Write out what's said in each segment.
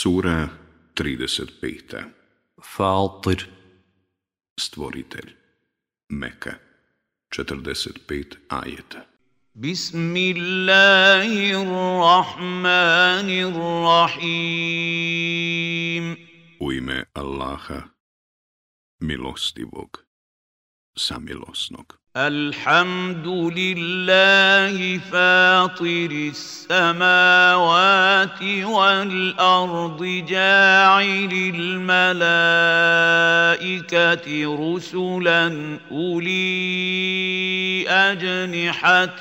Sura 35. Fatir Stvoritelj Meka 45 ajeta Bismillahirrahmanirrahim U ime Allaha, milostivog, samilosnog. الحمد لله فاطر السماوات والارض جاعل الملائكه رسلا اولي اجنحه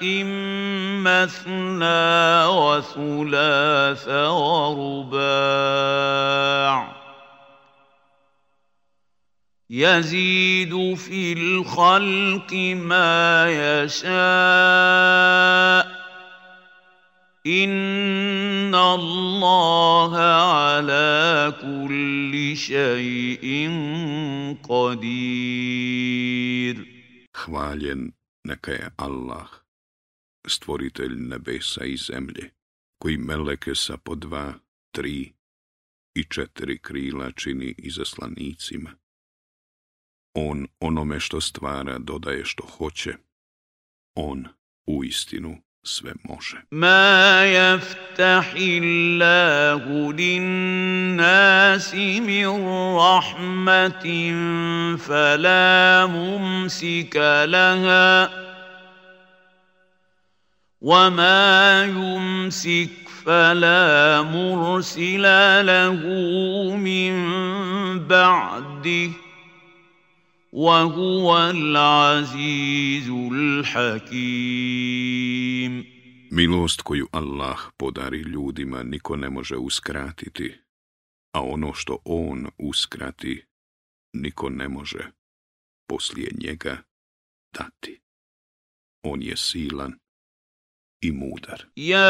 مثنى وثلاث ورباع يَزِيدُ فِي الْخَلْقِ مَا يَشَاءُ إِنَّ اللَّهَ عَلَى Hvaljen neka je Allah, stvoritelj nebesa i zemlje, koji meleke sa po dva, tri i četiri krila čini izaslanicima On onome što stvara dodaje što hoće. On u istinu sve može. Ma jeftahi Allahu nasi min rahmatin falamum mumsika laha وما يمسك فلا مرسل له من بعده Milost koju Allah podari ljudima niko ne može uskratiti, a ono što On uskrati, niko ne može poslije njega dati. On je silan i mudar. Ja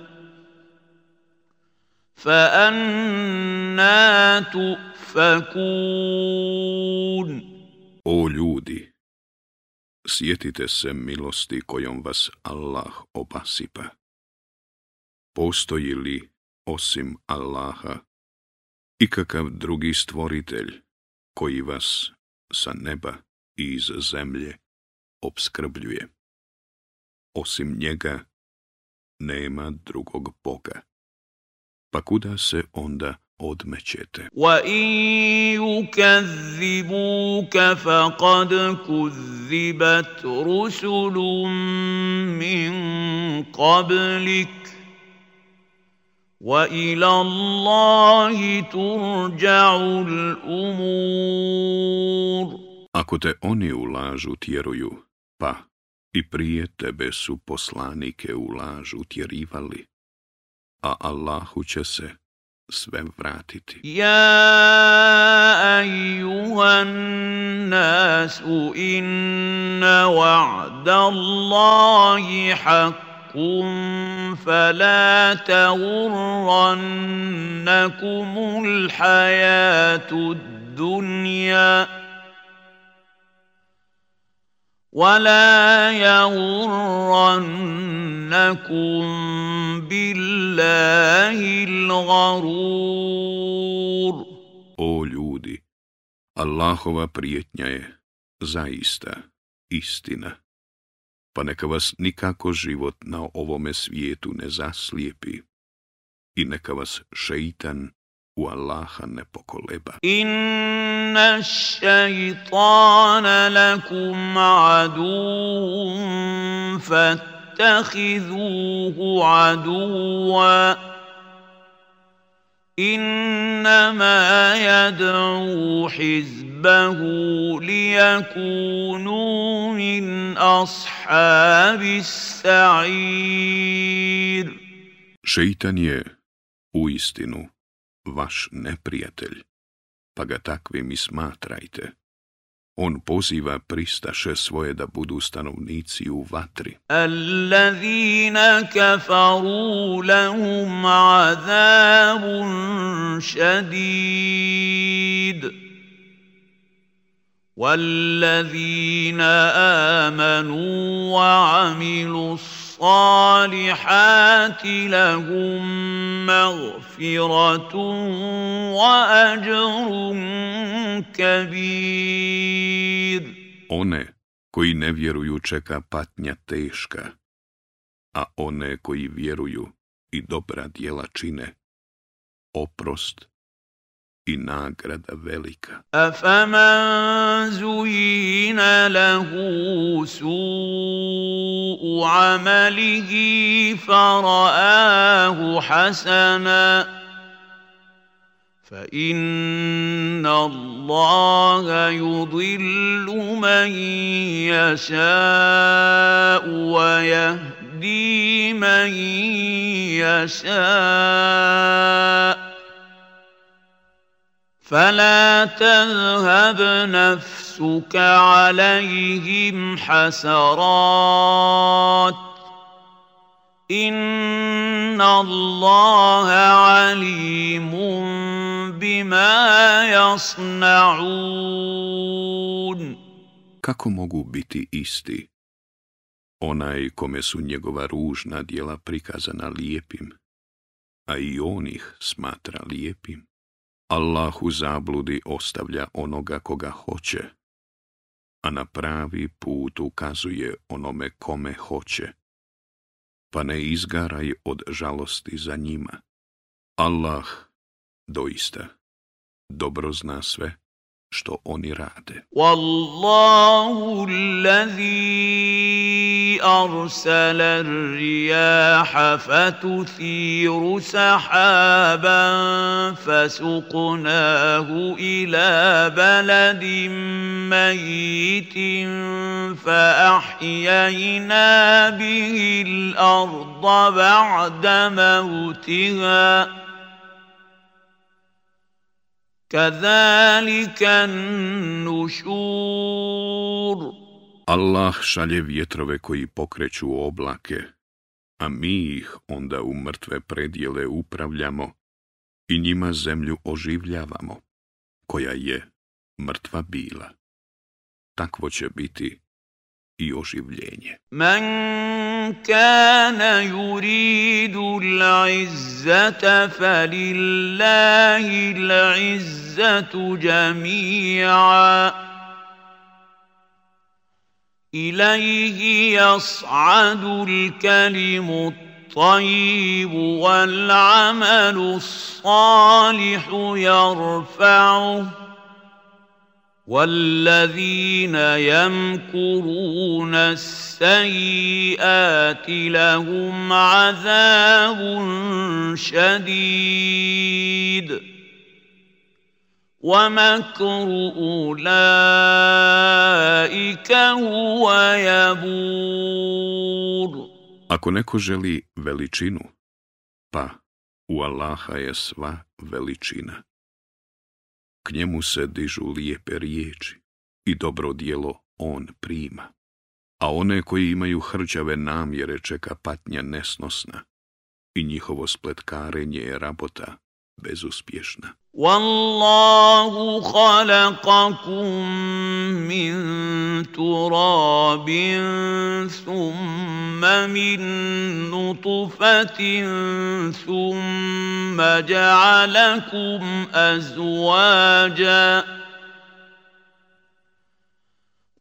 فَأَنَّاتُ O ljudi, sjetite se milosti kojom vas Allah obasipa. Postoji li, osim Allaha, ikakav drugi stvoritelj koji vas sa neba i iz zemlje obskrbljuje? Osim njega nema drugog Boga pa kuda se onda odmećete. Wa in yukazzibuka faqad kuzzibat rusulun min qablik wa ila Allahi turja'ul umur. Ako te oni ulažu tjeruju, pa i prije tebe su poslanike u lažu tjerivali a Allahu će se sve vratiti. Ja ajuhan nasu inna wa'da Allahi haqqun fala tagurrannakum الحياة الدنيا ولا يغرنكم بالله الغرور O ljudi, Allahova prijetnja je zaista istina, pa neka vas nikako život na ovome svijetu ne zaslijepi i neka vas šeitan والله نبكلبا ان الشيطان لكم عدو فاتخذوه عدوا انما يدعو حزبه ليكونوا من اصحاب السعير شيطان يا vaš neprijatelj, pa ga takvim i smatrajte. On poziva pristaše svoje da budu stanovnici u vatri. Allazina kafaru lahum azabun šadid. والذين amanu wa amilu الصالحات لهم مغفرة وأجر كبير One koji ne vjeruju čeka patnja teška, a one koji vjeruju i dobra djela čine, oprost i nagrada velika. A Afaman zujina lahu su'u amalihi fara'ahu hasana. فان الله يضل من يشاء ويهدي من يشاء فلا تذهب نفسك عليهم حسرات ان الله عليم بما يصنعون Kako mogu biti isti? Onaj kome su njegova ružna djela prikazana lijepim, a i on ih smatra lijepim. Allah u zabludi ostavlja onoga koga hoće, a na pravi put ukazuje onome kome hoće, pa ne izgaraj od žalosti za njima. Allah doista dobro zna sve što oni rade. Wallahu allazi arsala ar-riyaha fatuthiru sahaban fasuqnahu ila baladin mayitin fa ahyayna bihi al-ardha ba'da mawtiha Allah šalje vjetrove koji pokreću oblake, a mi ih onda u mrtve predjele upravljamo i njima zemlju oživljavamo, koja je mrtva bila. Takvo će biti i oživljenje. كان يريد العزه فلله العزه جميعا اليه يصعد الكلم الطيب والعمل الصالح يرفعه والذين يمكرون السيئات لهم عذاب شديد ومكر اولئك هو يبور Ako neko želi veličinu, pa u Allaha je sva veličina. K njemu se dižu lijepe riječi i dobro djelo on prima. A one koji imaju hrđave namjere čeka patnja nesnosna i njihovo spletkarenje je rabota bezuspješna. والله خلقكم من تراب ثم من نطفه ثم جعلكم ازواجا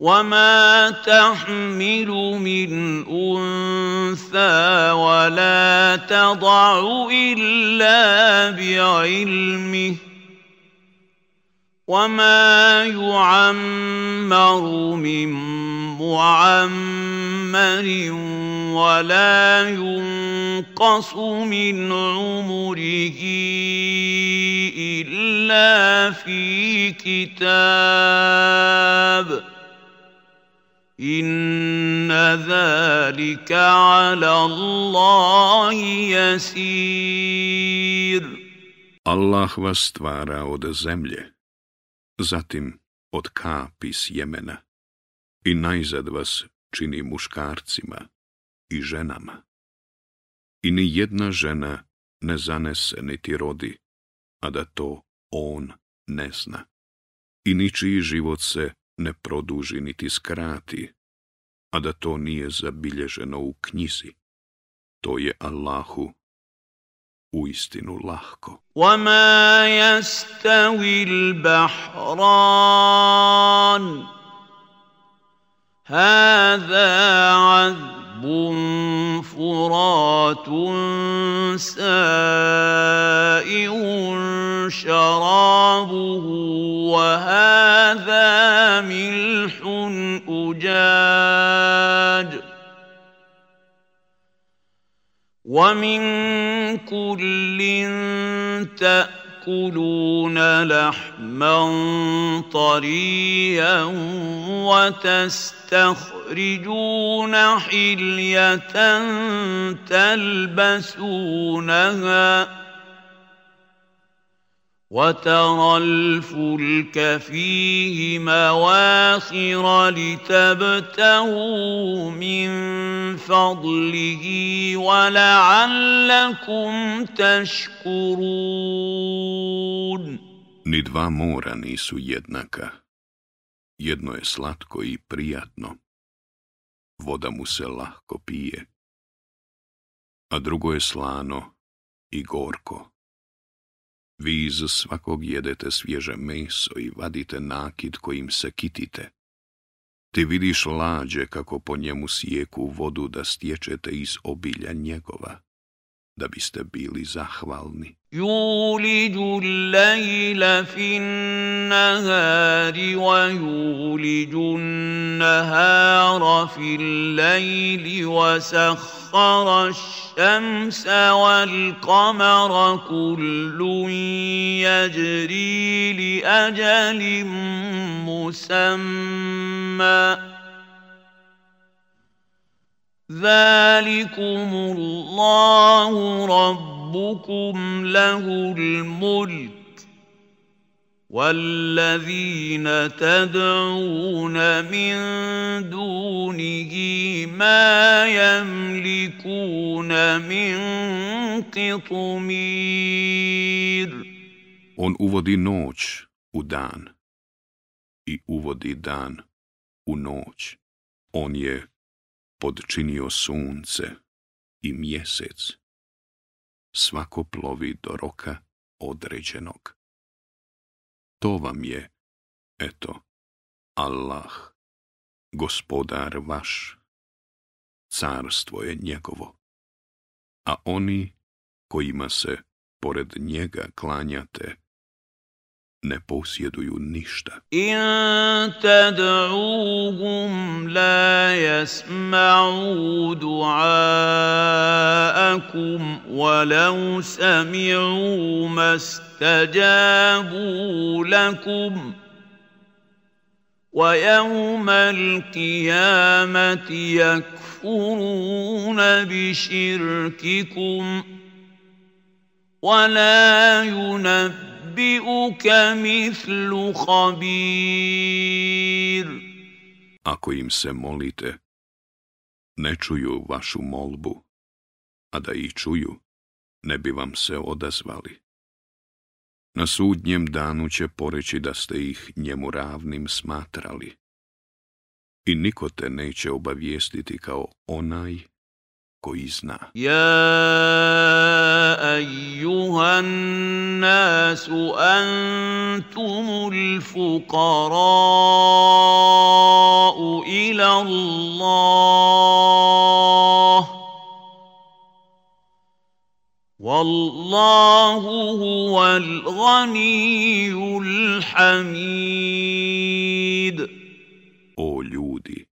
وما تحمل من انثى ولا تضع الا بعلمه وما يعمر من معمر ولا ينقص من عمره الا في كتاب إن ذلك ala Allahi يسير Allah vas stvara od zemlje, zatim od kapi sjemena i najzad vas čini muškarcima i ženama. I ni jedna žena ne zanese niti rodi, a da to on ne zna. I ničiji život se ne produži niti skrati, a da to nije zabilježeno u knjizi. To je Allahu uistinu lahko. وَمَا يَسْتَوِي الْبَحْرَانِ هَذَا عذب فرات سائغ شرابه وهذا ملح أجاج ومن كل تأتي تاكلون لحما طريا وتستخرجون حليه تلبسونها وترى الفلك فيه مواخر لتبتغوا من فضله ولعلكم تشكرون Ni dva mora nisu jednaka. Jedno je slatko i prijatno. Voda mu se lahko pije. A drugo je slano i gorko vi iz svakog jedete svježe meso i vadite nakid kojim se kitite. Ti vidiš lađe kako po njemu sjeku vodu da stječete iz obilja njegova, da biste bili zahvalni. Juliđu lejla fin nahari wa juliđu nahara fin lejli wa sah. وَسَخَّرَ الشَّمْسَ وَالْقَمَرَ كُلٌّ يَجْرِي لِأَجَلٍ مُّسَمًّى ۚ ذَٰلِكُمُ اللَّهُ رَبُّكُمْ لَهُ الْمُلْكُ والذين تدعون من دونه ما يملكون من On uvodi noć u dan i uvodi dan u noć. On je podčinio sunce i mjesec. Svako plovi do roka određenog. To vam je, eto, Allah, gospodar vaš. Carstvo je njegovo. A oni kojima se pored njega klanjate, ne posjeduju ništa. In tad'uhum la yasma'u du'aakum walau sami'u mastajabu lakum. ويوم القيامة يكفرون بشرككم ولا ينبئون Ako im se molite, ne čuju vašu molbu, a da ih čuju, ne bi vam se odazvali. Na sudnjem danu će poreći da ste ih njemu ravnim smatrali. I niko te neće obavijestiti kao onaj koji zna. Ja ejuhan nasu antumul fukarau ila Allah. Wallahu هو الغني الحميد O ljudi,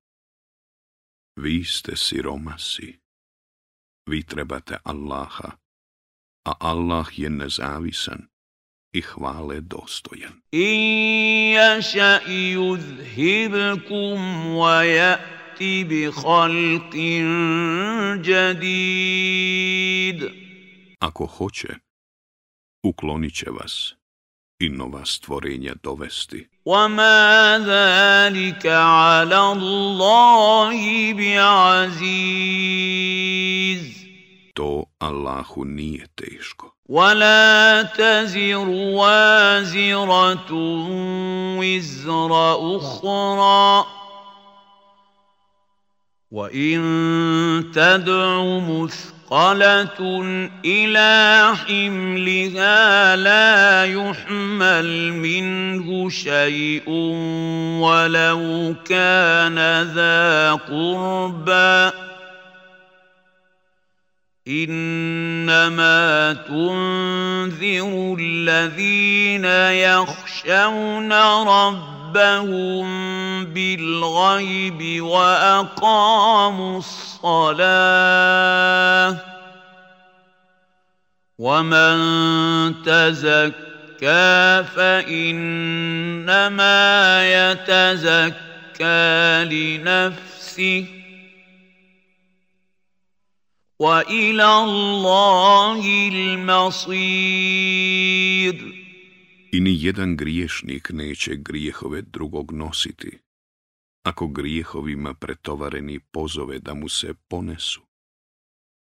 vi ste siromasi. vi trebate Allaha, a Allah je nezavisan i hvale dostojan. In jaša uzhibkum wa ja'ti bi halkin Ako hoće, uklonit će vas i nova stvorenja dovesti. وَمَا ذَلِكَ عَلَى اللَّهِ بِعَزِيزٍ To Allahu nije teško. وَلَا تَزِرُ وَازِرَةٌ وِزْرَ أُخْرَى وَإِن تَدْعُ مُثْقَلَةٌ مثقلة إلى حملها لا يحمل منه شيء ولو كان ذا قربى إنما تنذر الذين يخشون ربهم ربهم بالغيب واقاموا الصلاه ومن تزكى فانما يتزكى لنفسه والى الله المصير I ni jedan griješnik neće grijehove drugog nositi, ako grijehovima pretovareni pozove da mu se ponesu.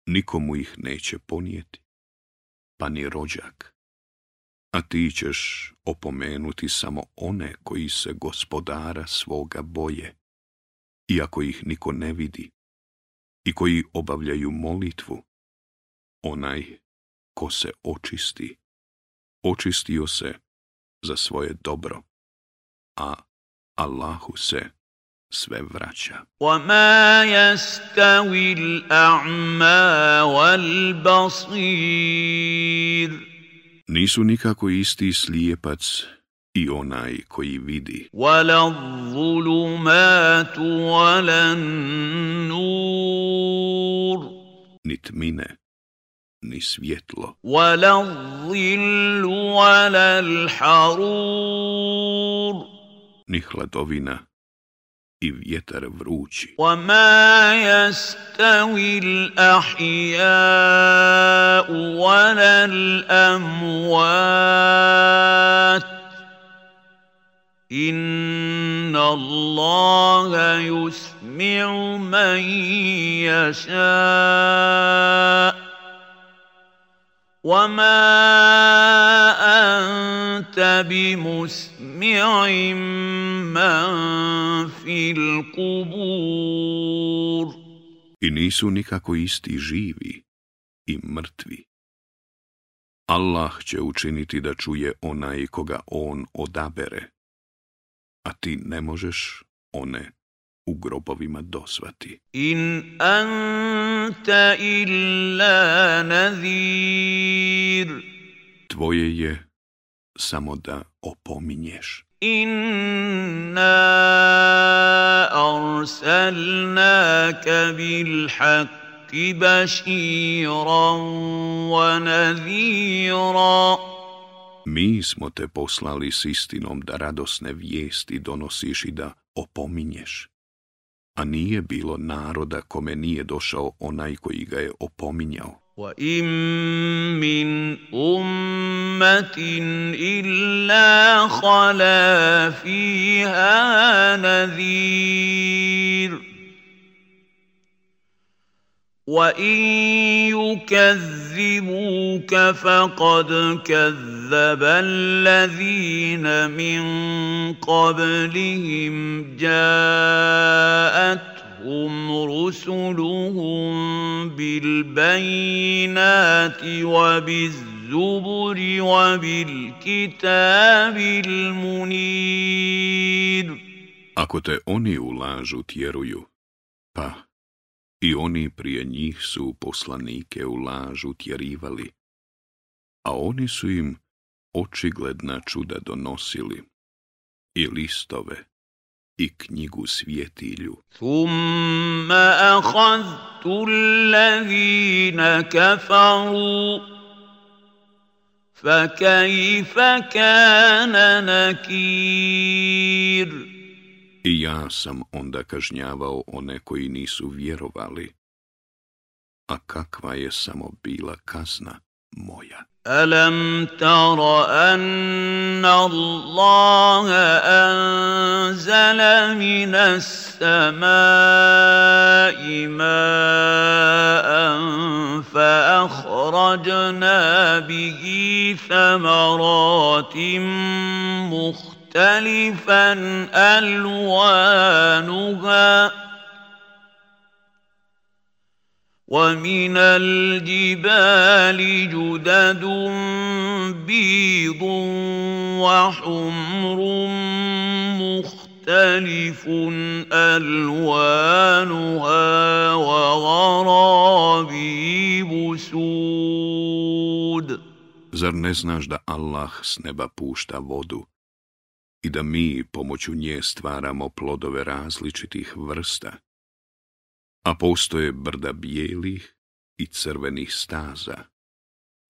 Nikomu ih neće ponijeti, pa ni rođak. A ti ćeš opomenuti samo one koji se gospodara svoga boje, iako ih niko ne vidi, i koji obavljaju molitvu, onaj ko se očisti, očistio se za svoje dobro, a Allahu se sve vraća. وَمَا يَسْتَوِي الْأَعْمَى وَالْبَصِيرِ Nisu nikako isti slijepac i onaj koji vidi. وَلَا الظُّلُمَاتُ وَلَا النُّورُ Nit mine, ni svjetlo. Wala zillu wala l'harur. Ni hladovina i vjetar vrući. Wa وَمَا يَسْتَوِي الْأَحْيَاءُ وَلَا الْأَمْوَاتُ إِنَّ اللَّهَ يُسْمِعُ مَن يَشَاءُ وما انت بمسمع من في القبور I nisu nikako isti živi i mrtvi. Allah će učiniti da čuje onaj koga on odabere, a ti ne možeš one u grobovima dosvati. In anta Tvoje je samo da opominješ. Inna bil Mi smo te poslali s istinom da radosne vijesti donosiš i da opominješ a nije bilo naroda kome nije došao onaj koji ga je opominjao. وان يكذبوك فقد كذب الذين من قبلهم جاءتهم رسلهم بالبينات وبالزبر وبالكتاب المنير Ako te oni u lažu tjeruju, pa I oni prije njih su poslanike u lažu tjerivali, a oni su im očigledna čuda donosili, i listove, i knjigu svjetilju. Thumma ahadtu allazina kafaru, fa kajfa kana nakiru ja sam onda kažnjavao one koji nisu vjerovali. A kakva je samo bila kazna moja? tara anna Allaha مختلفا الوانها ومن الجبال جدد بيض وحمر مختلف الوانها وغرابيب سود Zar ne znaš da Allah s neba pušta vodu i da mi pomoću nje stvaramo plodove različitih vrsta, a postoje brda bijelih i crvenih staza,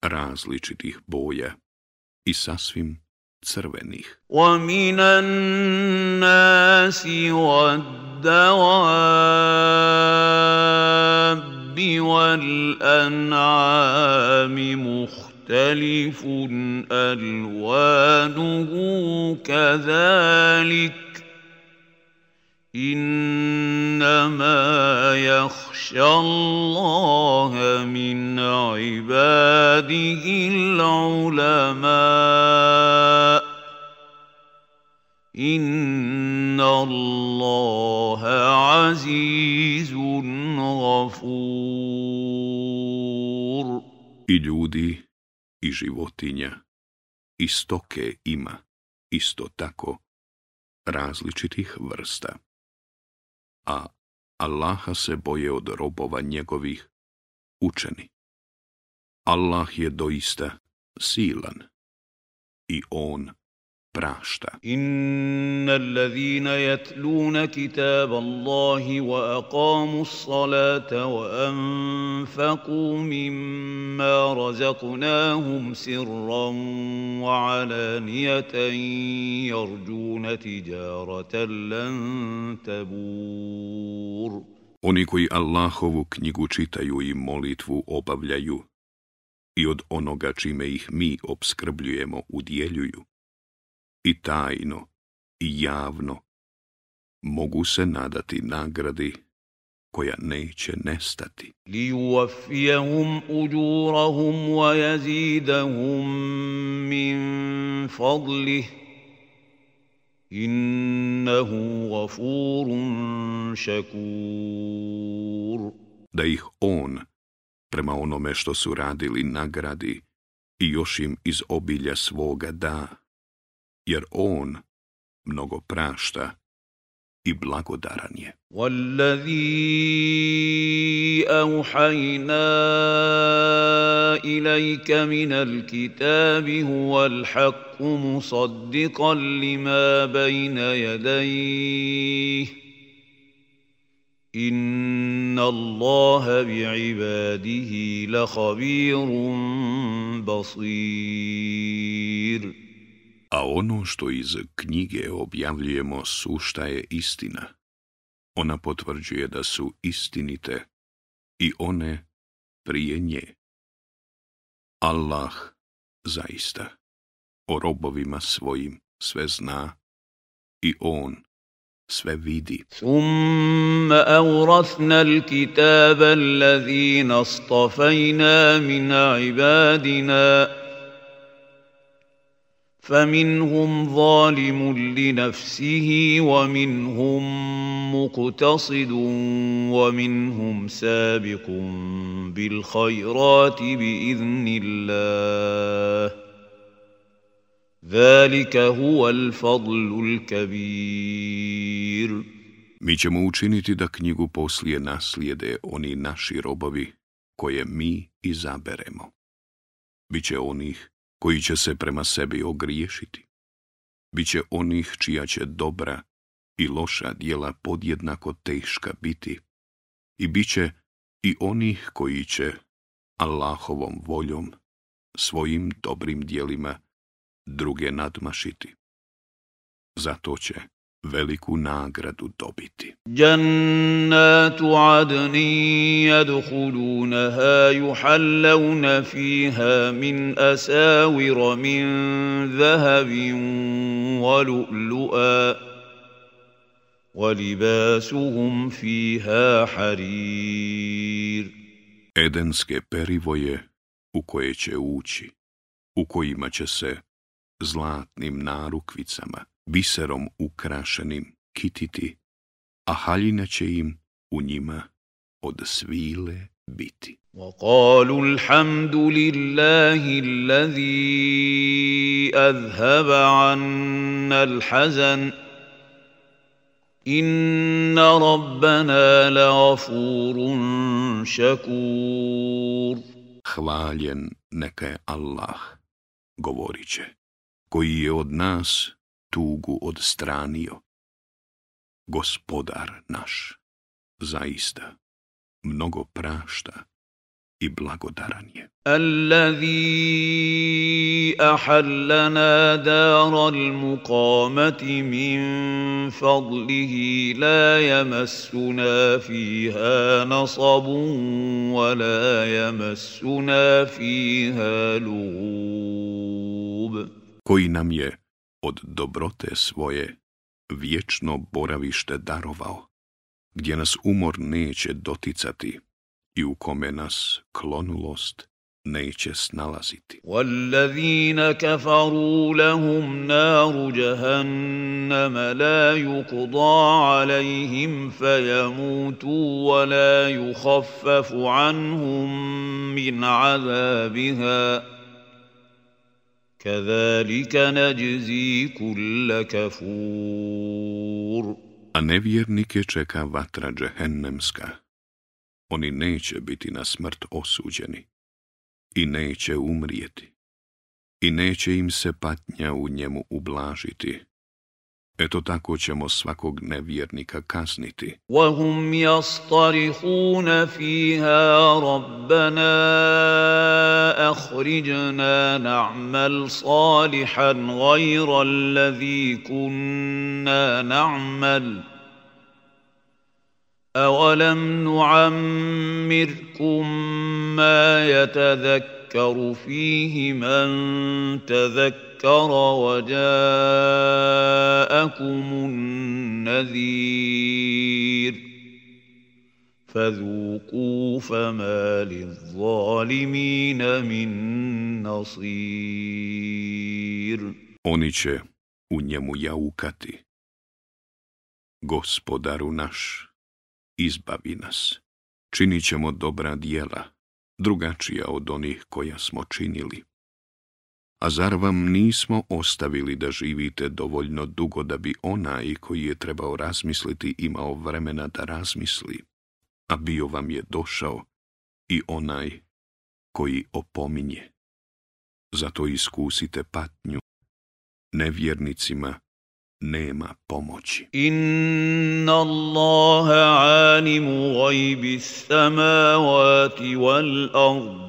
različitih boja i sasvim crvenih. وَمِنَ مختلف ألوانه كذلك إنما يخشى الله من عباده العلماء إن الله عزيز غفور I ljudi i životinja i stoke ima isto tako različitih vrsta. A Allaha se boje od robova njegovih učeni. Allah je doista silan i on prašta. Inna allazina yatluna kitab Allahi wa aqamu salata wa anfaqu mimma razaqnahum sirran wa alaniyatan yarjuna tijaratan lan tabur. Oni koji Allahovu knjigu čitaju i molitvu obavljaju i od onoga čime ih mi obskrbljujemo udjeljuju i tajno i javno mogu se nadati nagradi koja neće nestati. Li uafijahum uđurahum wa jazidahum min fadlih. Innahu gafurun šakur. Da ih on, prema onome što su radili, nagradi i još im iz obilja svoga da jer on mnogo prašta i blagodaran je. Wallazi auhajna ilajka minal kitabi huval haqqu musaddiqan lima bejna jadajih. Inna Allaha bi'ibadihi la khabirun basir. a ono što iz knjige objavljujemo sušta je istina. Ona potvrđuje da su istinite i one prije nje. Allah zaista o robovima svojim sve zna i On sve vidi. l-kitaba l-lazina stafajna min ibadina. فمنهم ظالم لنفسه ومنهم مقتصد ومنهم سابق بالخيرات باذن الله ذلك هو الفضل الكبير Mi ćemo učiniti da knjigu poslije naslijede oni naši robovi koje mi izaberemo. Biće onih koji će se prema sebi ogriješiti. Biće onih čija će dobra i loša dijela podjednako teška biti i bit će i onih koji će Allahovom voljom svojim dobrim dijelima druge nadmašiti. Zato će veliku nagradu dobiti. Jannatu adni yadhulunaha yuhallawna fiha min asawira min zahabin wa lu'lu'a wa libasuhum fiha harir. Edenske perivoje u koje će ući, u kojima će se zlatnim narukvicama biserom ukrašenim kititi, a haljina će im u njima od svile biti. وقالوا الحمد لله الذي أذهب عنا الحزن إن ربنا لغفور شكور hvaljen neka je Allah govoriće koji je od nas tugu odstranio. Gospodar naš, zaista, mnogo prašta i blagodaran je. Allazi ahallana daral muqamati min fadlihi la yamassuna fiha nasabun wa la yamassuna fiha lugub. Koji nam je od dobrote svoje vječno boravište darovao, gdje nas umor neće doticati i u kome nas klonulost neće snalaziti. وَالَّذِينَ كَفَرُوا لَهُمْ نَارُ جَهَنَّمَ لَا يُقْضَى عَلَيْهِمْ فَيَمُوتُوا وَلَا يُخَفَّفُ عَنْهُمْ مِنْ عَذَابِهَا Kazalika نجزي كل kafur. A nevjernike čeka vatra džehennemska. Oni neće biti na smrt osuđeni i neće umrijeti i neće im se patnja u njemu ublažiti Eto tako ćemo svakog nevjernika kazniti. وَهُمْ يَصْطَرِخُونَ فِيهَا رَبَّنَا أَخْرِجْنَا نَعْمَلْ صَالِحًا غَيْرَ الَّذِي كُنَّا نَعْمَلُ أَوَلَمْ نُعَمِّرْكُم مَّا يَتَذَكَّرُ يذكر فيه من تذكر وجاءكم النذير فذوقوا فما للظالمين من نصير Oni će u njemu jaukati. Gospodaru naš, izbavi nas. Činit ćemo dobra dijela. drugačija od onih koja smo činili. A zar vam nismo ostavili da živite dovoljno dugo da bi onaj koji je trebao razmisliti imao vremena da razmisli, a bio vam je došao i onaj koji opominje. Zato iskusite patnju. Nevjernicima nema pomoći. Inna Allaha alimu gajbi samavati wal ard.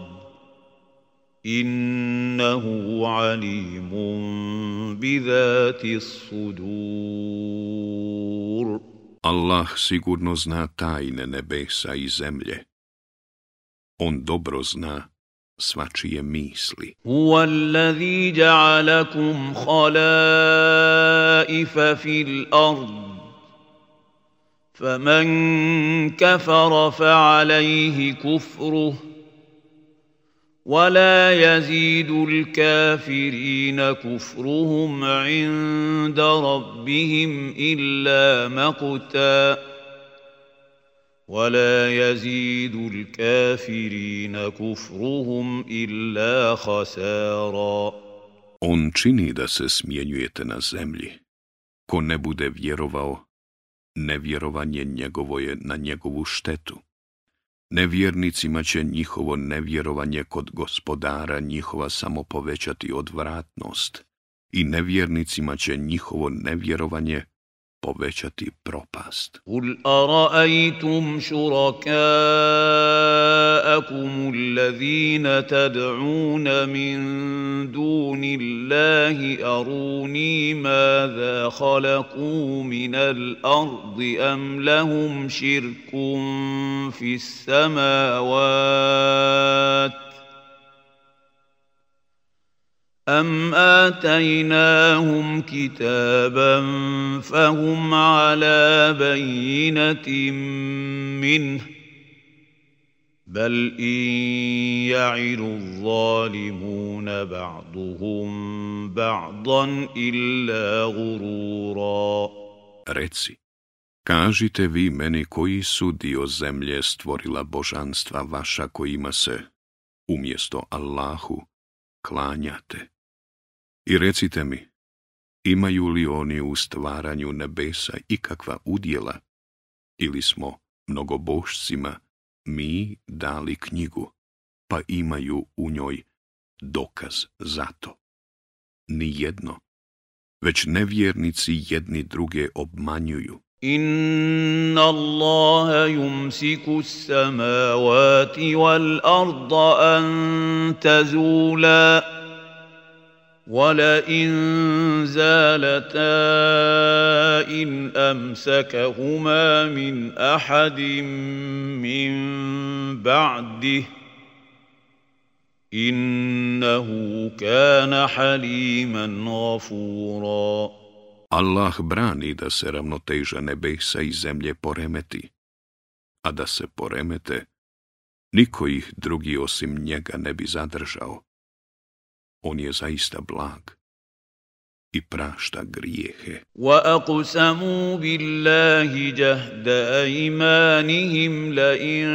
Innahu alimun bidhati sudur. Allah sigurno zna tajne nebesa i zemlje. On dobro zna svačije misli. Huvallazi ja'alakum khalaifa fil ard. فمن كفر فعليه كفره ولا يزيد الكافرين كفرهم عند ربهم الا مقتا ولا يزيد الكافرين كفرهم إلا خسارا On čini da se smjenjujete na zemlji. Ko ne bude vjerovao, nevjerovanje njegovo je na njegovu štetu. Nevjernicima će njihovo nevjerovanje kod gospodara njihova samo povećati odvratnost i nevjernicima će njihovo nevjerovanje povećati propast. Kul araajtum šurakaakum ulazina tad'una min duni Allahi aruni madha khalaqu min al-ardi am lahum širkum fis samavati أم آتيناهم كتابا فهم على بينة منه بل إن يعر الظالمون بعضهم بعضا إلا غرورا Reci, kažite vi meni koji su dio zemlje stvorila božanstva vaša kojima se, umjesto Allahu, klanjate. I recite mi, imaju li oni u stvaranju nebesa ikakva udjela, ili smo mnogobošcima mi dali knjigu, pa imaju u njoj dokaz za to? jedno, već nevjernici jedni druge obmanjuju. Inna Allaha yumsiku wal an tazula. ولئن زالتا إن أمسكهما من أحد من بعده إنه كان حليما غفورا Allah brani da se ravnoteža nebesa i zemlje poremeti, a da se poremete, niko ih drugi osim njega ne bi zadržao on je zaista blag i prašta grijehe. Wa aqsamu billahi jahda imanihim la in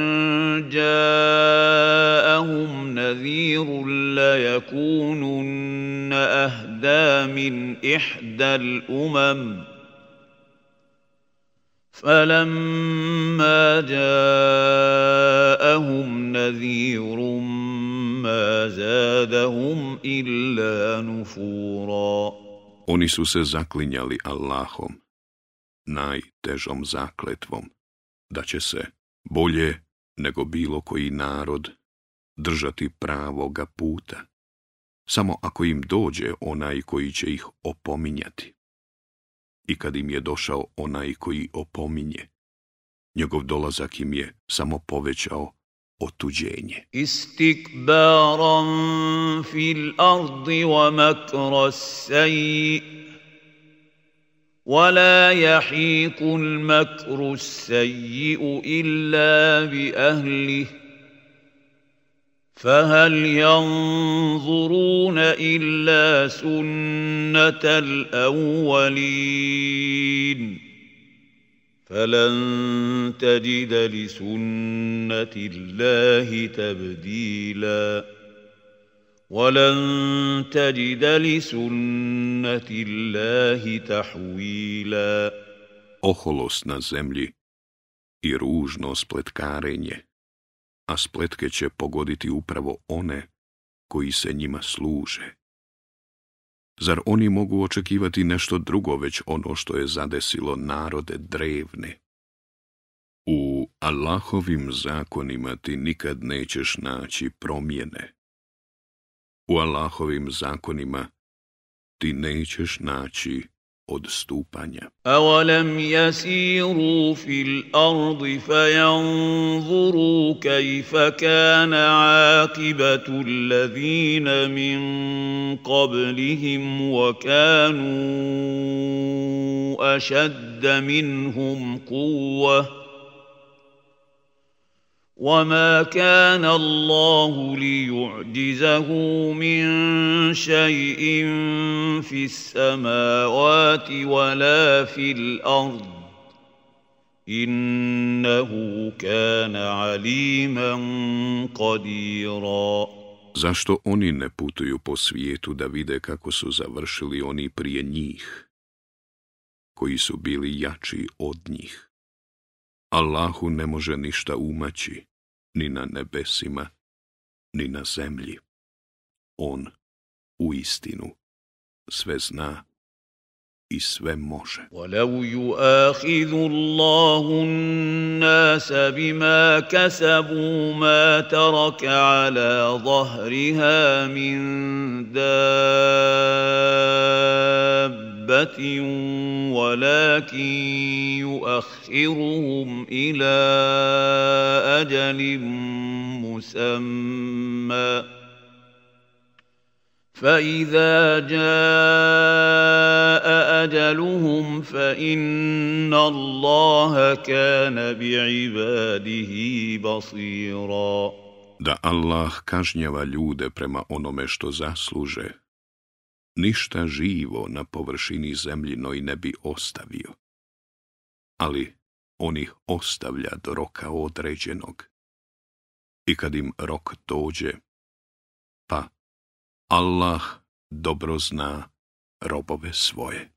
ja'ahum nadhirun la yakunun ahda min ihda al-umam. فلما جاءهم نذير Oni su se zaklinjali Allahom, najtežom zakletvom, da će se bolje nego bilo koji narod držati pravoga puta, samo ako im dođe onaj koji će ih opominjati. I kad im je došao onaj koji opominje, njegov dolazak im je samo povećao otuđenje. Istikbaran fil ardi wa makra saji ولا يحيق المكر السيء إلا بأهله فهل ينظرون إلا سنة الأولين فلن تجد لسنة الله تبديلا ولن تجد لسنة الله تحويلا Oholost na zemlji i ružno spletkarenje, a spletke će pogoditi upravo one koji se njima služe. Zar oni mogu očekivati nešto drugo već ono što je zadesilo narode drevne? U Allahovim zakonima ti nikad nećeš naći promjene. U Allahovim zakonima ti nećeš naći odstupanja. أَوَلَمْ يَسِيرُوا فِي الْأَرْضِ فَيَنْظُرُوا كَيْفَ كَانَ عَاقِبَةُ الَّذِينَ مِنْ قَبْلِهِمْ وَكَانُوا أَشَدَّ مِنْهُمْ قُوَّةً وما كان الله ليعجزه من شيء في السماوات ولا في الْأَرْضِ إِنَّهُ كان عليما قديرا Zašto oni ne putuju po svijetu da vide kako su završili oni prije njih, koji su bili jači od njih? Allahu ne može ništa umaći, ni na nebesima, ni na zemlji. On u istinu sve zna i sve može. وَلَوْ yu'akhidhu اللَّهُ النَّاسَ بِمَا كَسَبُوا مَا تَرَكَ عَلَى ظَهْرِهَا مِنْ دَابٍ دابة ولكن يؤخرهم إلى أجل مسمى فإذا جاء أجلهم فإن الله كان بعباده بصيرا Da Allah kažnjava ljude prema onome što zasluže, ništa živo na površini zemljinoj ne bi ostavio. Ali on ih ostavlja do roka određenog. I kad im rok dođe, pa Allah dobro zna robove svoje.